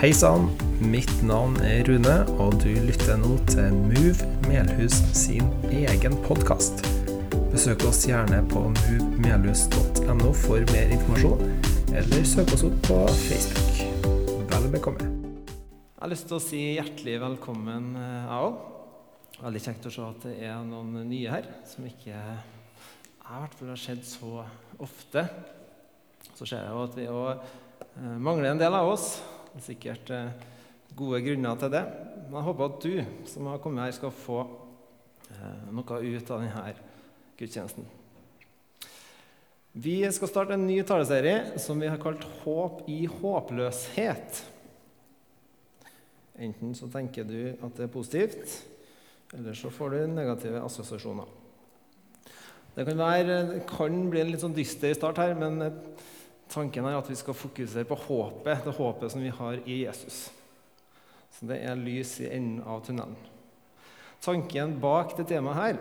Hei sann, mitt navn er Rune, og du lytter nå til Move Melhus sin egen podkast. Besøk oss gjerne på movemelhus.no for mer informasjon, eller søk oss opp på Facebook. Vel bekomme. Jeg har lyst til å si hjertelig velkommen, eh, jeg òg. Veldig kjekt å se at det er noen nye her som ikke jeg i hvert fall har sett så ofte. Så ser jeg jo at vi òg mangler en del av oss. Det er sikkert eh, gode grunner til det. Men jeg håper at du som har kommet her, skal få eh, noe ut av denne gudstjenesten. Vi skal starte en ny taleserie som vi har kalt 'Håp i håpløshet'. Enten så tenker du at det er positivt, eller så får du negative assosiasjoner. Det kan, være, kan bli en litt sånn dyster start her, men tanken er at vi skal fokusere på håpet, det håpet som vi har i Jesus. Så det er lys i enden av tunnelen. Tanken bak det temaet her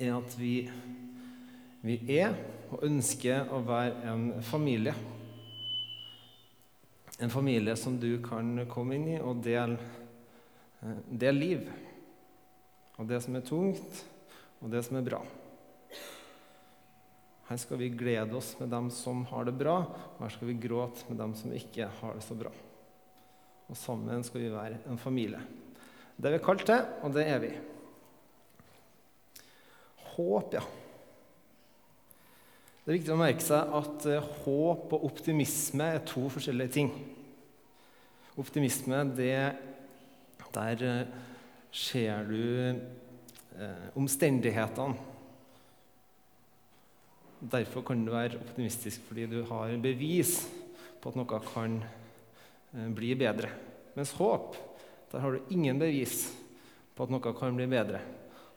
er at vi, vi er og ønsker å være en familie. En familie som du kan komme inn i og dele del liv. Og det som er tungt, og det som er bra. Her skal vi glede oss med dem som har det bra, og her skal vi gråte med dem som ikke har det så bra. Og sammen skal vi være en familie. Det er vi kalt til, og det er vi. Håp, ja. Det er viktig å merke seg at håp og optimisme er to forskjellige ting. Optimisme, det Der ser du eh, omstendighetene. Derfor kan du være optimistisk fordi du har bevis på at noe kan eh, bli bedre. Mens håp, der har du ingen bevis på at noe kan bli bedre.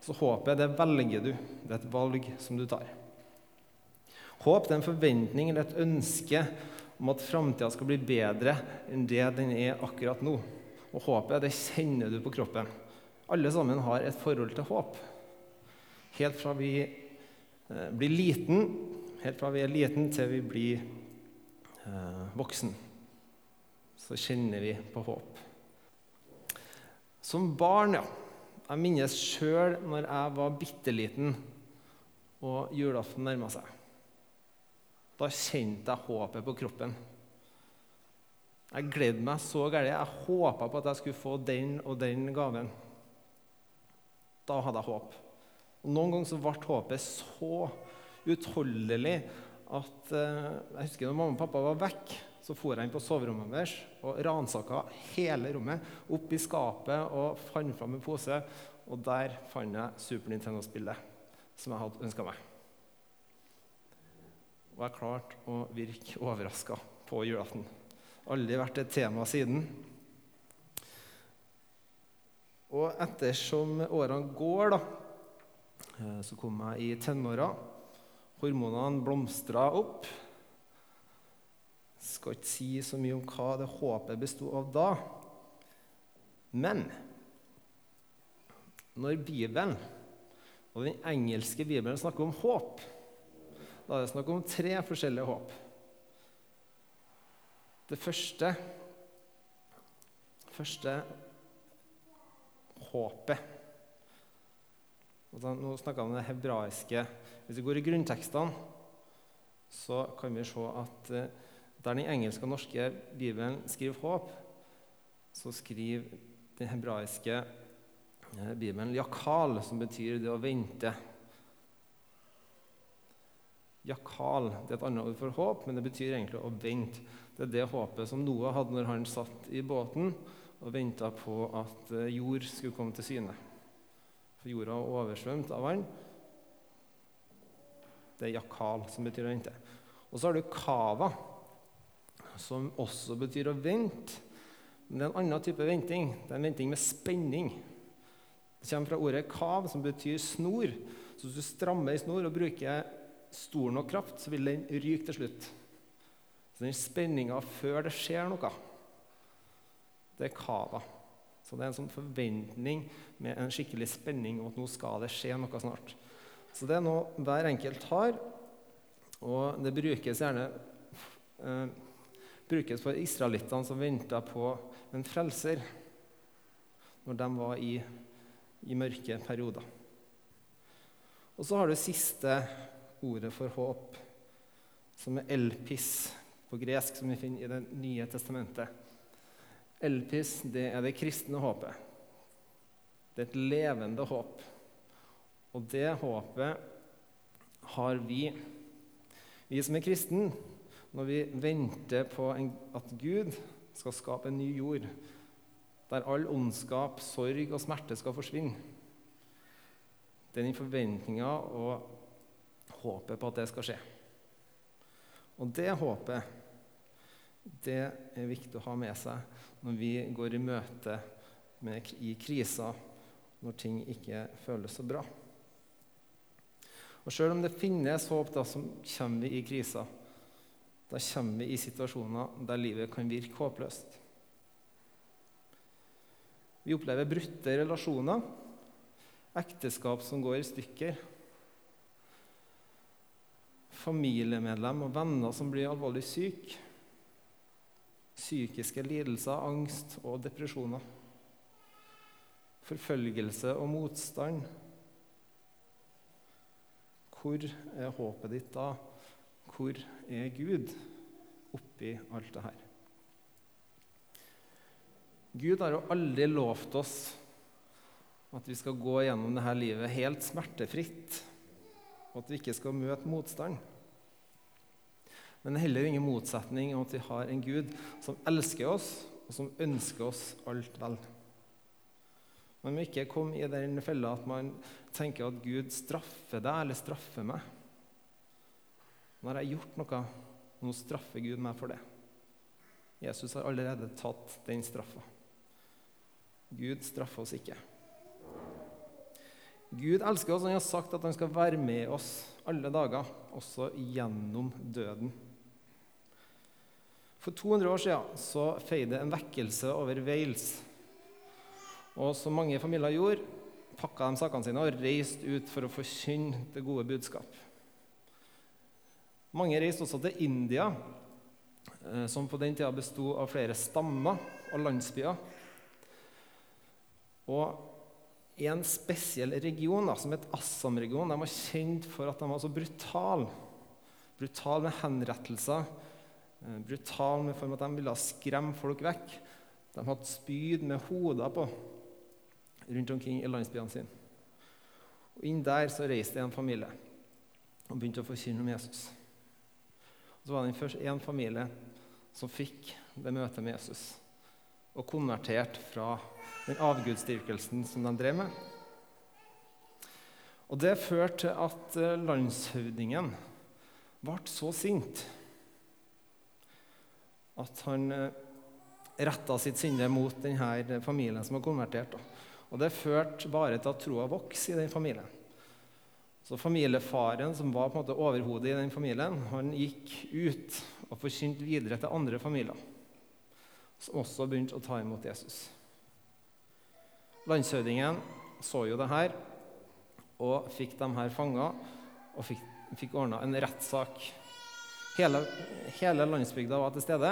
Så håpet, det velger du. Det er et valg som du tar. Håp det er en forventning eller et ønske om at framtida skal bli bedre enn det den er akkurat nå. Og håpet det kjenner du på kroppen. Alle sammen har et forhold til håp. Helt fra vi blir liten, helt fra vi er liten til vi blir eh, voksen, så kjenner vi på håp. Som barn, ja. Jeg minnes sjøl når jeg var bitte liten og julaften nærma seg. Da kjente jeg håpet på kroppen. Jeg gledde meg så gærent. Jeg håpa på at jeg skulle få den og den gaven. Da hadde jeg håp. Og Noen ganger så ble håpet så utholdelig at eh, Jeg husker når mamma og pappa var vekk, så for jeg inn på soverommet deres og ransaka hele rommet. Opp i skapet og fant fram en pose, og der fant jeg Super Nintendo-spillet som jeg hadde ønska meg. Og jeg klarte å virke overraska på julaften. Aldri vært et tema siden. Og ettersom årene går, da, så kom jeg i tenåra. Hormonene blomstra opp. Skal ikke si så mye om hva det håpet besto av da. Men når Bibelen og den engelske bibelen snakker om håp, da er det snakk om tre forskjellige håp. Det første første håpet da, Nå snakker jeg om det hebraiske. Hvis vi går i grunntekstene, så kan vi se at uh, der den engelske og norske bibelen skriver håp, så skriver den hebraiske uh, bibelen jakal, som betyr det å vente. Jakal det er et annet ord for håp, men det betyr egentlig å vente. Det er det håpet som Noah hadde når han satt i båten og venta på at jord skulle komme til syne. For jorda var oversvømt av vann. Det er jakal, som betyr å vente. Og så har du kava, som også betyr å vente. Men det er en annen type venting. Det er en venting med spenning. Det kommer fra ordet kav, som betyr snor. Så hvis du strammer ei snor og bruker stor nok kraft, så vil den ryke til slutt. Så den spenninga før det skjer noe, det er kava. Så det er en sånn forventning med en skikkelig spenning om at nå skal det skje noe snart. Så det er noe hver enkelt har, og det brukes gjerne eh, brukes for israelittene som venta på en frelser når de var i, i mørke perioder. Og så har du siste ordet for håp, som er elpis på gresk, som vi finner i Det nye testamentet. Elpis det er det kristne håpet. Det er et levende håp. Og det håpet har vi, vi som er kristne, når vi venter på en, at Gud skal skape en ny jord, der all ondskap, sorg og smerte skal forsvinne. Det er den forventninga og håpet på at det skal skje. Og det håpet det er viktig å ha med seg når vi går i møte med, i kriser, når ting ikke føles så bra. Og Sjøl om det finnes håp, da, så kommer vi i kriser. Da kommer vi i situasjoner der livet kan virke håpløst. Vi opplever brutte relasjoner, ekteskap som går i stykker, familiemedlem og venner som blir alvorlig syke, psykiske lidelser, angst og depresjoner, forfølgelse og motstand. Hvor er håpet ditt da? Hvor er Gud oppi alt det her? Gud har jo aldri lovt oss at vi skal gå gjennom dette livet helt smertefritt, og at vi ikke skal møte motstand. Men er heller ingen motsetning om at vi har en Gud som elsker oss, og som ønsker oss alt vel. Man må ikke komme i den fella at man tenker at Gud straffer deg eller straffer meg. Nå har jeg gjort noe, nå straffer Gud meg for det. Jesus har allerede tatt den straffa. Gud straffer oss ikke. Gud elsker oss, og han har sagt at han skal være med oss alle dager, også gjennom døden. For 200 år siden så feide en vekkelse over Wales. Og som mange familier gjorde, pakka de sakene sine og reiste ut for å forkynne det gode budskap. Mange reiste også til India, eh, som på den tida besto av flere stammer og landsbyer. Og i en spesiell region, da, som het Assam-regionen, de var kjent for at de var så brutale. Brutale med henrettelser, eh, brutale med form at de ville skremme folk vekk. De hadde spyd med hoder på rundt omkring i landsbyene sine. Og Inn der så reiste en familie og begynte å forkynne om Jesus. Og Så var det først én familie som fikk det møtet med Jesus og konvertert fra den avgudsdyrkelsen som de drev med. Og Det førte til at eh, landshøvdingen ble så sint at han eh, retta sitt sinne mot denne familien som var konvertert. Og Det førte bare til at troa vokste i den familien. Så familiefaren, som var på en måte overhodet i den familien, han gikk ut og forkynte videre til andre familier, som også begynte å ta imot Jesus. Landshøvdingen så jo det her og fikk dem her fanga og fikk, fikk ordna en rettssak. Hele, hele landsbygda var til stede.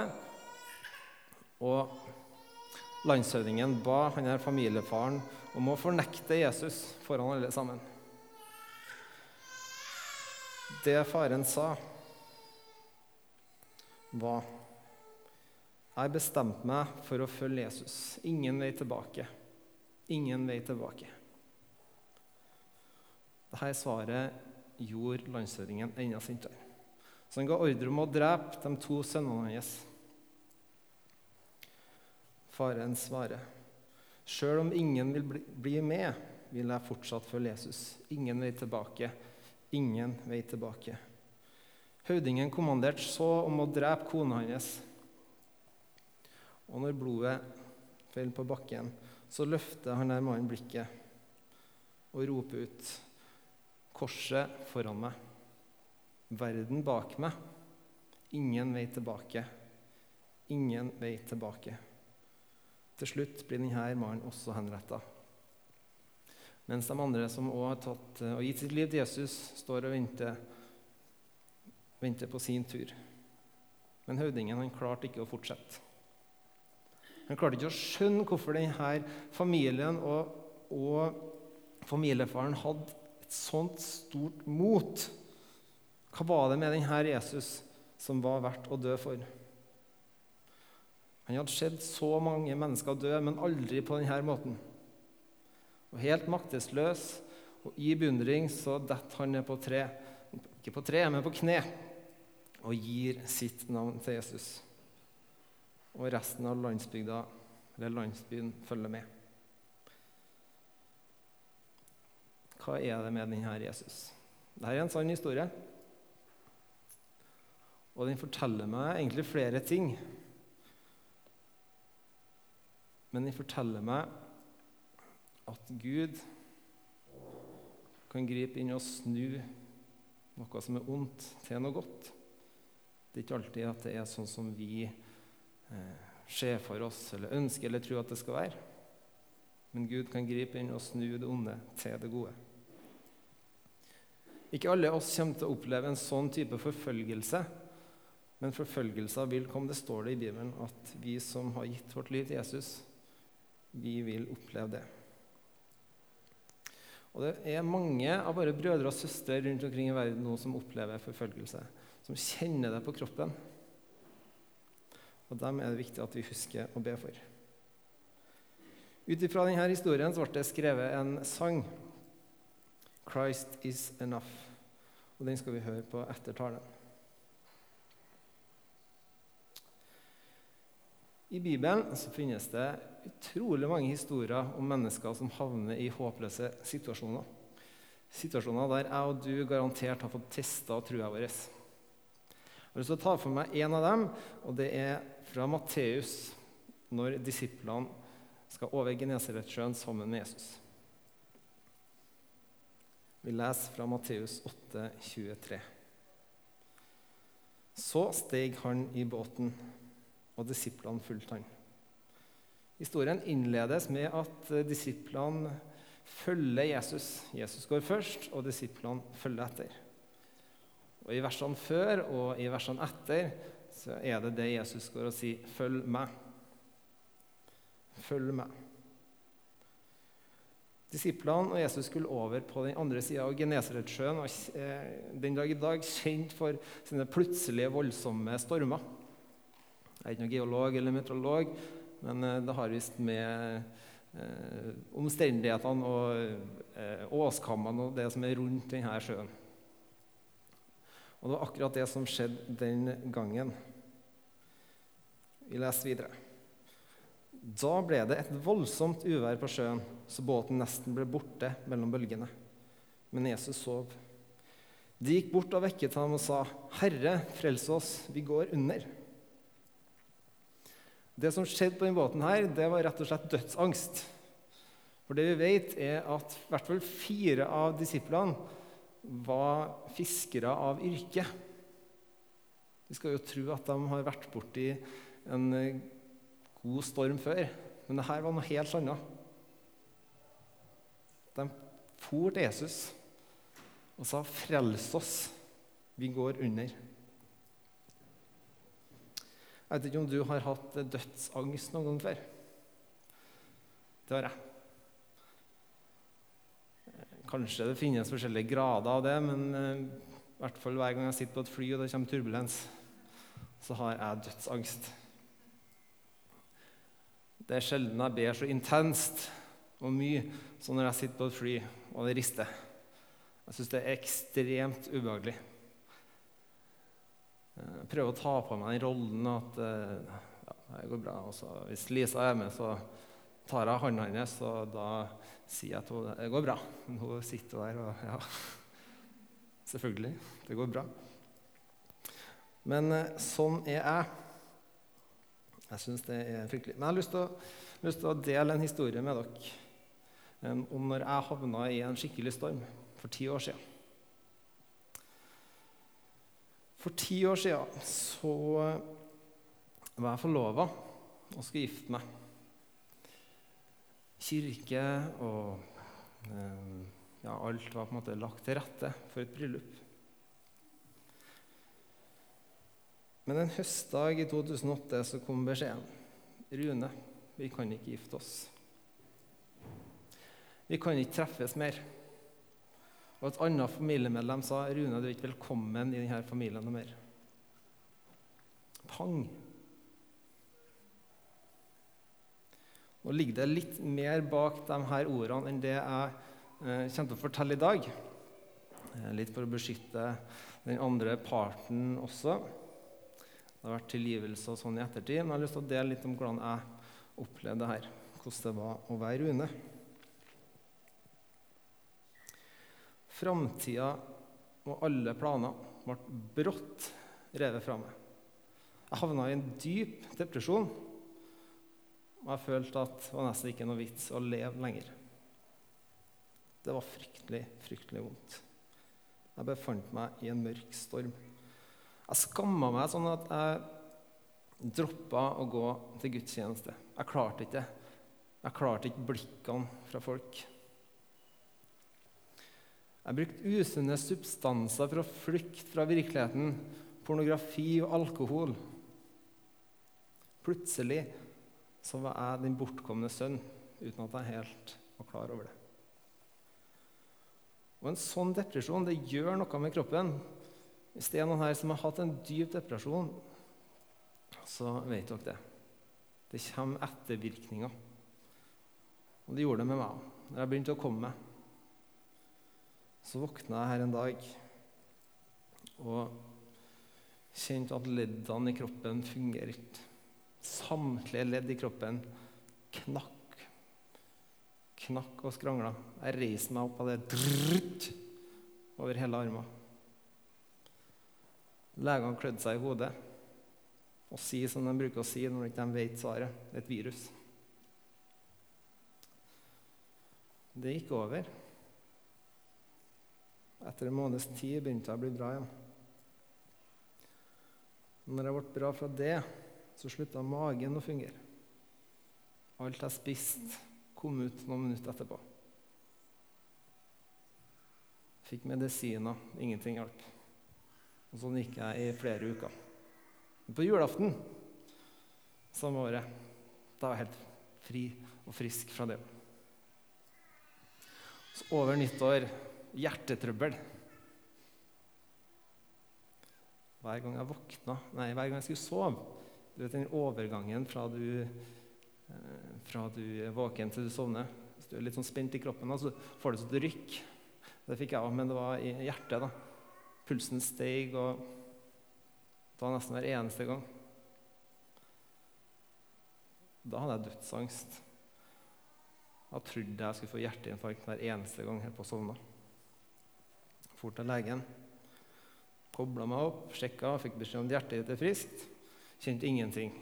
Og landshøvdingen ba han her familiefaren om å fornekte Jesus foran alle sammen. Det faren sa, var Jeg bestemte meg for å følge Jesus. Ingen vei tilbake. Ingen vei tilbake. Dette svaret gjorde landshøvdingen enda sintere. Så han ga ordre om å drepe de to sønnene hans. Faren svarer, sjøl om ingen vil bli med, vil jeg fortsatt følge Jesus. Ingen vei tilbake ingen vei tilbake. Høvdingen kommanderte så om å drepe kona hans. Og når blodet faller på bakken, så løfter han der mannen blikket og roper ut Korset foran meg, verden bak meg, ingen vei tilbake, ingen vei tilbake. Til slutt blir denne mannen også henretta. Mens de andre som også har tatt, eh, og gitt sitt liv til Jesus, står og venter, venter på sin tur. Men høvdingen han klarte ikke å fortsette. Han klarte ikke å skjønne hvorfor denne familien og, og familiefaren hadde et sånt stort mot. Hva var det med denne Jesus som var verdt å dø for? Han hadde sett så mange mennesker dø, men aldri på denne måten. Og Helt maktesløs og i beundring så detter han ned på tre, ikke på tre, men på kne, og gir sitt navn til Jesus. Og resten av landsbygda, eller landsbyen følger med. Hva er det med denne Jesus? Dette er en sann historie. Og den forteller meg egentlig flere ting. Men den forteller meg at Gud kan gripe inn og snu noe som er ondt, til noe godt. Det er ikke alltid at det er sånn som vi eh, ser for oss eller ønsker eller tror at det skal være. Men Gud kan gripe inn og snu det onde til det gode. Ikke alle oss kommer til å oppleve en sånn type forfølgelse. Men forfølgelser vil komme. Det står det i Bibelen at vi som har gitt vårt liv til Jesus, vi vil oppleve det. Og Det er mange av våre brødre og søstre rundt omkring i verden nå som opplever forfølgelse, som kjenner det på kroppen. Og Dem er det viktig at vi husker å be for. Ut ifra denne historien ble det skrevet en sang, 'Christ is enough'. Og Den skal vi høre på etter talen. I Bibelen så finnes det utrolig mange historier om mennesker som havner i håpløse situasjoner. Situasjoner der jeg og du garantert har fått testa trua vår. Jeg har lyst til å ta for meg en av dem, og det er fra Matteus, når disiplene skal over Genesaretsjøen sammen med Jesus. Vi leser fra Matteus 8, 23. Så steg han i båten og disiplene fulgte han. Historien innledes med at eh, disiplene følger Jesus. Jesus går først, og disiplene følger etter. Og I versene før og i versene etter så er det det Jesus går og sier 'følg meg'. Følg meg. Disiplene og Jesus skulle over på den andre sida av Genesaretsjøen, eh, den dag i dag kjent for sine plutselige, voldsomme stormer. Jeg er ikke noen geolog eller meteorolog, men eh, det har visst med eh, omstendighetene og eh, åskammene og det som er rundt denne sjøen. Og Det var akkurat det som skjedde den gangen. Vi leser videre. Da ble det et voldsomt uvær på sjøen, så båten nesten ble borte mellom bølgene. Men Jesus sov. De gikk bort og vekket ham og sa, 'Herre, frels oss, vi går under.' Det som skjedde på denne båten, her, det var rett og slett dødsangst. For det vi vet, er at i hvert fall fire av disiplene var fiskere av yrke. Vi skal jo tro at de har vært borti en eh, god storm før, men det her var noe helt annet. De for til Jesus og sa, 'Frels oss, vi går under'. Jeg vet ikke om du har hatt dødsangst noen gang før. Det har jeg. Kanskje det finnes forskjellige grader av det, men eh, i hvert fall hver gang jeg sitter på et fly og det kommer turbulens, så har jeg dødsangst. Det er sjelden jeg ber så intenst og mye som når jeg sitter på et fly og det rister. Jeg syns det er ekstremt ubehagelig. Jeg eh, prøver å ta på meg den rollen at eh, ja, det går bra. Også, hvis Lisa er med, så tar jeg hånda hennes, og da sier jeg til henne det går bra. Hun sitter der og Ja, selvfølgelig. Det går bra. Men eh, sånn er jeg. Jeg syns det er fryktelig. Men jeg har lyst til, å, lyst til å dele en historie med dere om når jeg havna i en skikkelig storm for ti år siden. For ti år siden så var jeg forlova og skulle gifte meg. Kirke og eh, ja, alt var på en måte lagt til rette for et bryllup. Men en høstdag i 2008 så kom beskjeden. Rune, vi kan ikke gifte oss. Vi kan ikke treffes mer. Og et annet familiemedlem sa Rune, du er ikke velkommen i denne familien noe mer. Pang. Nå ligger det litt mer bak de her ordene enn det jeg eh, kommer til å fortelle i dag. Eh, litt for å beskytte den andre parten også. Det har vært tilgivelse og sånn i ettertid, men jeg har lyst til å dele litt om hvordan jeg opplevde det her. Hvordan det var å være Rune. Framtida og alle planer ble brått revet fra meg. Jeg havna i en dyp depresjon, og jeg følte at det var nesten ikke noe vits å leve lenger. Det var fryktelig, fryktelig vondt. Jeg befant meg i en mørk storm. Jeg skamma meg sånn at jeg droppa å gå til gudstjeneste. Jeg klarte ikke det. Jeg klarte ikke blikkene fra folk. Jeg brukte usunne substanser for å flykte fra virkeligheten. Pornografi og alkohol. Plutselig så var jeg den bortkomne sønn uten at jeg helt var klar over det. Og En sånn depresjon det gjør noe med kroppen. Hvis det er noen her som har hatt en dyp depresjon, så vet dere det. Det kommer ettervirkninger. Og det gjorde det med meg òg. Når jeg begynte å komme meg, så våkna jeg her en dag og kjente at leddene i kroppen fungerer. Samtlige ledd i kroppen knakk. Knakk og skrangla. Jeg reiste meg opp av det drrrt, over hele armen. Legene klødde seg i hodet og sier som de bruker å si når de ikke vet svaret. Et virus. Det gikk over. Etter en måneds tid begynte jeg å bli bra igjen. Når jeg ble bra fra det, så slutta magen å fungere. Alt jeg spiste, kom ut noen minutter etterpå. Fikk medisiner. Ingenting hjalp. Og sånn gikk jeg i flere uker. På julaften samme året da var jeg helt fri og frisk fra det. Så over nyttår hjertetrøbbel. Hver gang jeg våkna, nei, hver gang jeg skulle sove Du vet den overgangen fra du, eh, fra du er våken til du sovner. Hvis du er litt sånn spent i kroppen, så får du sånn rykk. Det fikk jeg òg, men det var i hjertet. da. Pulsen steg, og det var nesten hver eneste gang. Da hadde jeg dødsangst. Da trodde jeg skulle få hjerteinfarkt hver eneste gang jeg på å sovne. For til legen. Kobla meg opp, sjekka, fikk beskjed om at hjertet ditt er friskt. Kjente ingenting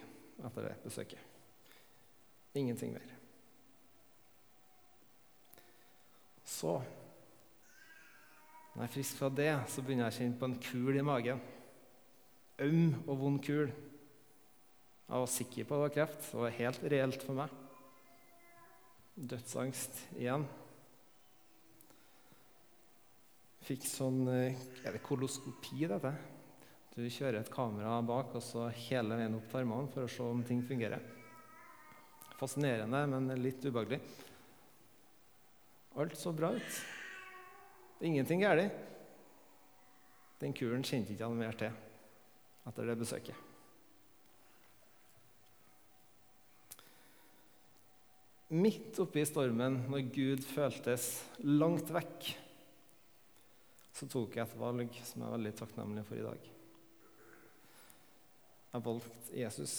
etter det besøket. Ingenting mer. Så når jeg er frisk fra det, så begynner jeg å kjenne på en kul i magen. Øm og vond kul. Jeg var sikker på at det var kreft. Det var helt reelt for meg. Dødsangst igjen. Fikk sånn eh, Er det koloskopi, dette? Du kjører et kamera bak og så hele veien opp til armene for å se om ting fungerer. Fascinerende, men litt ubehagelig. Alt så bra ut. Ingenting galt. Den kuren kjente ikke han mer til etter det besøket. Midt oppi stormen, når Gud føltes langt vekk, så tok jeg et valg som jeg er veldig takknemlig for i dag. Jeg valgte Jesus.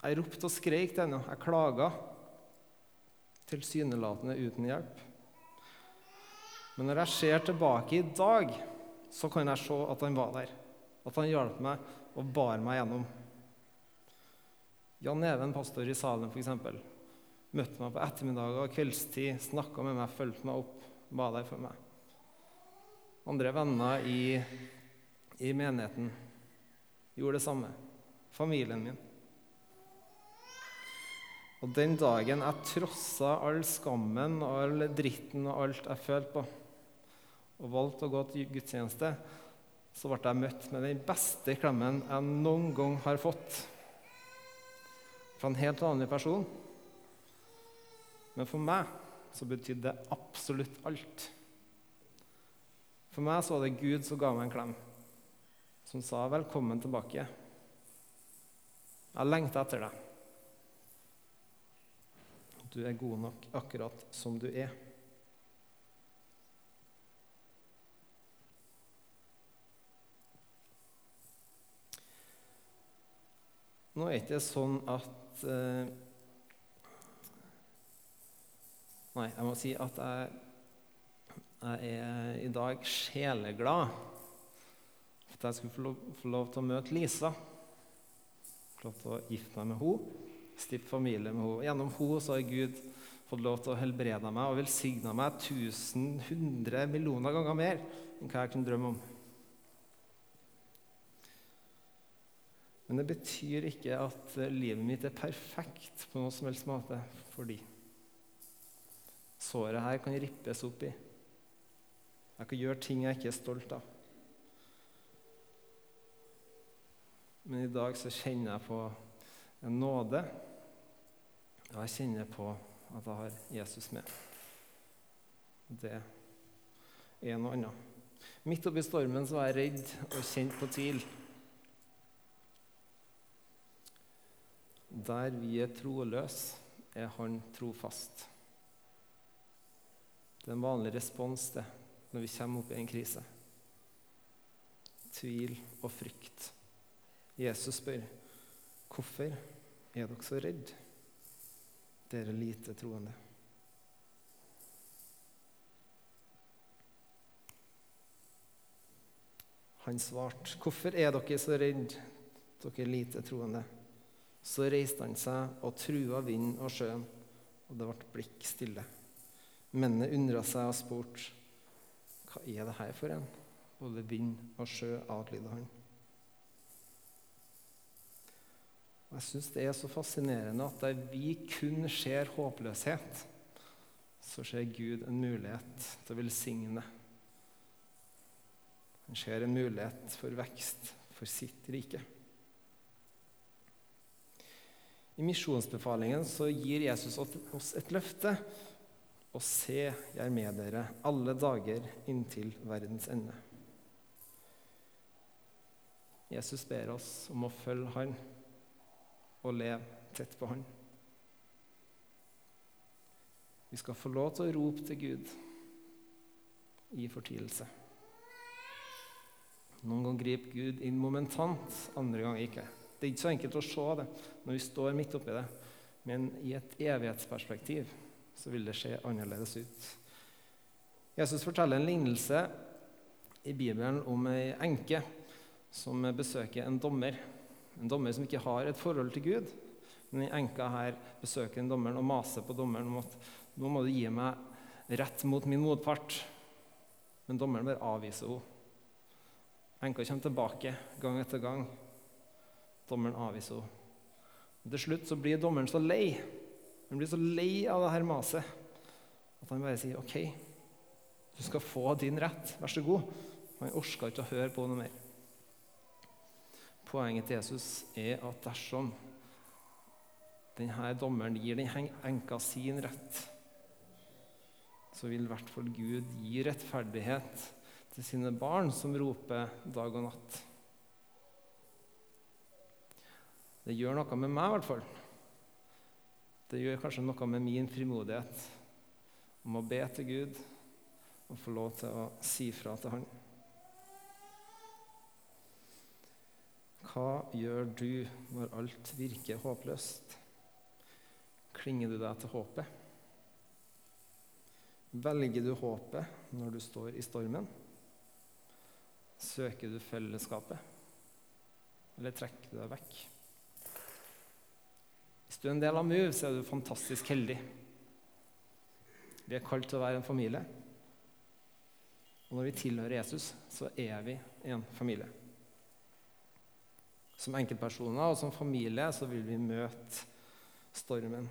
Jeg ropte og skreik til henne. Jeg klaga, tilsynelatende uten hjelp. Men når jeg ser tilbake i dag, så kan jeg se at han var der. At han hjalp meg og bar meg gjennom. Jan Even, pastor i Salem, f.eks., møtte meg på ettermiddager og kveldstid, snakka med meg, fulgte meg opp, var der for meg. Andre venner i, i menigheten gjorde det samme. Familien min. Og den dagen jeg trossa all skammen og all dritten og alt jeg følte på, og valgte å gå til gudstjeneste, så ble jeg møtt med den beste klemmen jeg noen gang har fått. Fra en helt vanlig person. Men for meg så betydde det absolutt alt. For meg så var det Gud som ga meg en klem, som sa 'velkommen tilbake'. Jeg lengter etter deg. Du er god nok akkurat som du er. Nå er det ikke sånn at eh, Nei, jeg må si at jeg, jeg er i dag sjeleglad for at jeg skulle få lov, få lov til å møte Lisa. Få lov til å gifte meg med henne, stifte familie med henne. Gjennom henne har Gud fått lov til å helbrede meg og velsigne meg tusen, hundre millioner ganger mer enn hva jeg kunne drømme om. Men det betyr ikke at livet mitt er perfekt på noen som helst måte fordi såret her kan rippes opp i. Jeg kan gjøre ting jeg ikke er stolt av. Men i dag så kjenner jeg på en nåde, og jeg kjenner på at jeg har Jesus med. Det er noe annet. Midt oppi stormen så var jeg redd og kjent på tvil. Der vi er troløse, er Han trofast. Det er en vanlig respons det, når vi kommer opp i en krise. Tvil og frykt. Jesus spør, 'Hvorfor er dere så redde, dere lite troende?' Han svarte, 'Hvorfor er dere så redde, dere lite troende?' Så reiste han seg og trua vinden og sjøen, og det ble blikk stille. Mennene undra seg og spurte, 'Hva er det her for en?' Både vind og sjø adlyder han. Og Jeg syns det er så fascinerende at der vi kun ser håpløshet, så ser Gud en mulighet til å velsigne. Han ser en mulighet for vekst for sitt rike. I misjonsbefalingen så gir Jesus oss et løfte. Og se, jeg er med dere alle dager inntil verdens ende. Jesus ber oss om å følge Han og leve tett på Han. Vi skal få lov til å rope til Gud i fortvilelse. Noen ganger griper Gud inn momentant, andre ganger ikke. Det er ikke så enkelt å se det når vi står midt oppi det, men i et evighetsperspektiv så vil det se annerledes ut. Jesus forteller en lignelse i Bibelen om ei enke som besøker en dommer. En dommer som ikke har et forhold til Gud. Men den enka her besøker en dommeren og maser på dommeren om at nå må du gi meg rett mot min motpart. Men dommeren bare avviser henne. Enka kommer tilbake gang etter gang. Dommeren avviser henne. Til slutt så blir dommeren så lei han blir så lei av det her maset at han bare sier OK, du skal få din rett. Vær så god. Han orka ikke å høre på noe mer. Poenget til Jesus er at dersom denne dommeren gir den enka sin rett, så vil i hvert fall Gud gi rettferdighet til sine barn som roper dag og natt. Det gjør noe med meg, i hvert fall. Det gjør kanskje noe med min frimodighet om å be til Gud og få lov til å si fra til Han. Hva gjør du når alt virker håpløst? Klinger du deg til håpet? Velger du håpet når du står i stormen? Søker du fellesskapet, eller trekker du deg vekk? Du er en del av Move, så er du fantastisk heldig. Vi er kalt til å være en familie. Og når vi tilhører Jesus, så er vi en familie. Som enkeltpersoner og som familie så vil vi møte stormen.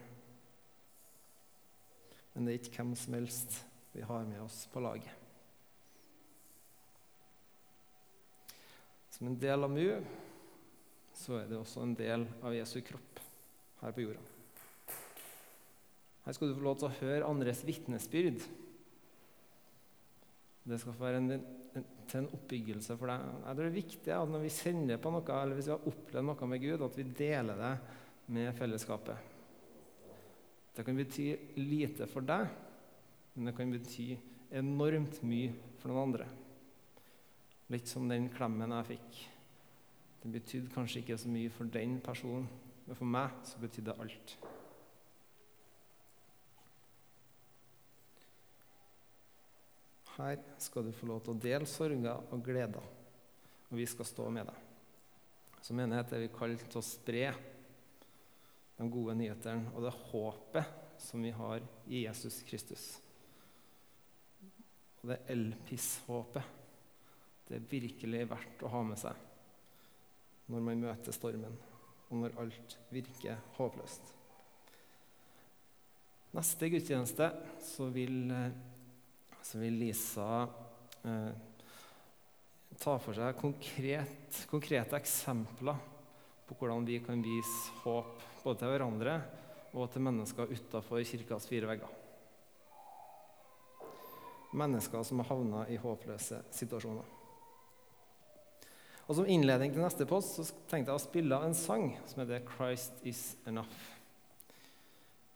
Men det er ikke hvem som helst vi har med oss på laget. Som en del av MU så er det også en del av Jesu kropp her på jorda. Her skal du få lov til å høre andres vitnesbyrd. Det skal få være en, en, til en oppbyggelse for deg. Jeg tror det er viktig at når vi kjenner på noe, eller hvis vi har opplevd noe med Gud, at vi deler det med fellesskapet. Det kan bety lite for deg, men det kan bety enormt mye for noen andre. Litt som den klemmen jeg fikk. Den betydde kanskje ikke så mye for den personen, men for meg så betydde det alt. Her skal du få lov til å dele sorger og gleder, og vi skal stå med deg. Så menighet er vi kalt til å spre de gode nyhetene og det håpet som vi har i Jesus Kristus. Og det elpisshåpet. det er virkelig verdt å ha med seg når man møter stormen, og når alt virker håpløst. Neste gudstjeneste så vil eh, så vil Lisa eh, ta for seg konkret, konkrete eksempler på hvordan vi kan vise håp både til hverandre og til mennesker utafor kirkas fire vegger. Mennesker som har havna i håpløse situasjoner. Og Som innledning til neste post så tenkte jeg å spille en sang som heter 'Christ Is Enough'.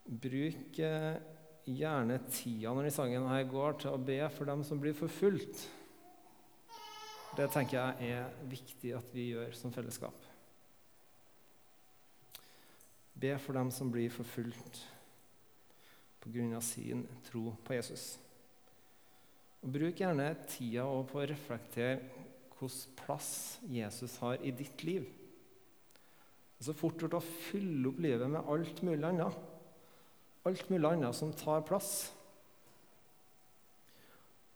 Bruk eh, gjerne tida når de sangen her går, til å be for dem som blir forfulgt. Det tenker jeg er viktig at vi gjør som fellesskap. Be for dem som blir forfulgt pga. sin tro på Jesus. Og Bruk gjerne tida på å reflektere hvilken plass Jesus har i ditt liv. Det er så fort gjort å fylle opp livet med alt mulig annet alt mulig annet som tar plass.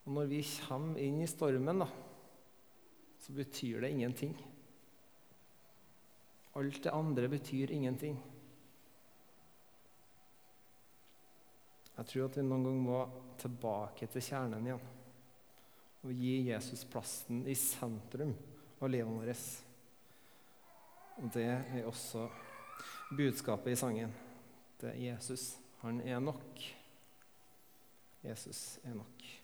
Og når vi kommer inn i stormen, da, så betyr det ingenting. Alt det andre betyr ingenting. Jeg tror at vi noen gang må tilbake til kjernen igjen og gi Jesus plassen i sentrum av livet vårt. Og det er også budskapet i sangen. Det er Jesus. Han er nok. Jesus er nok.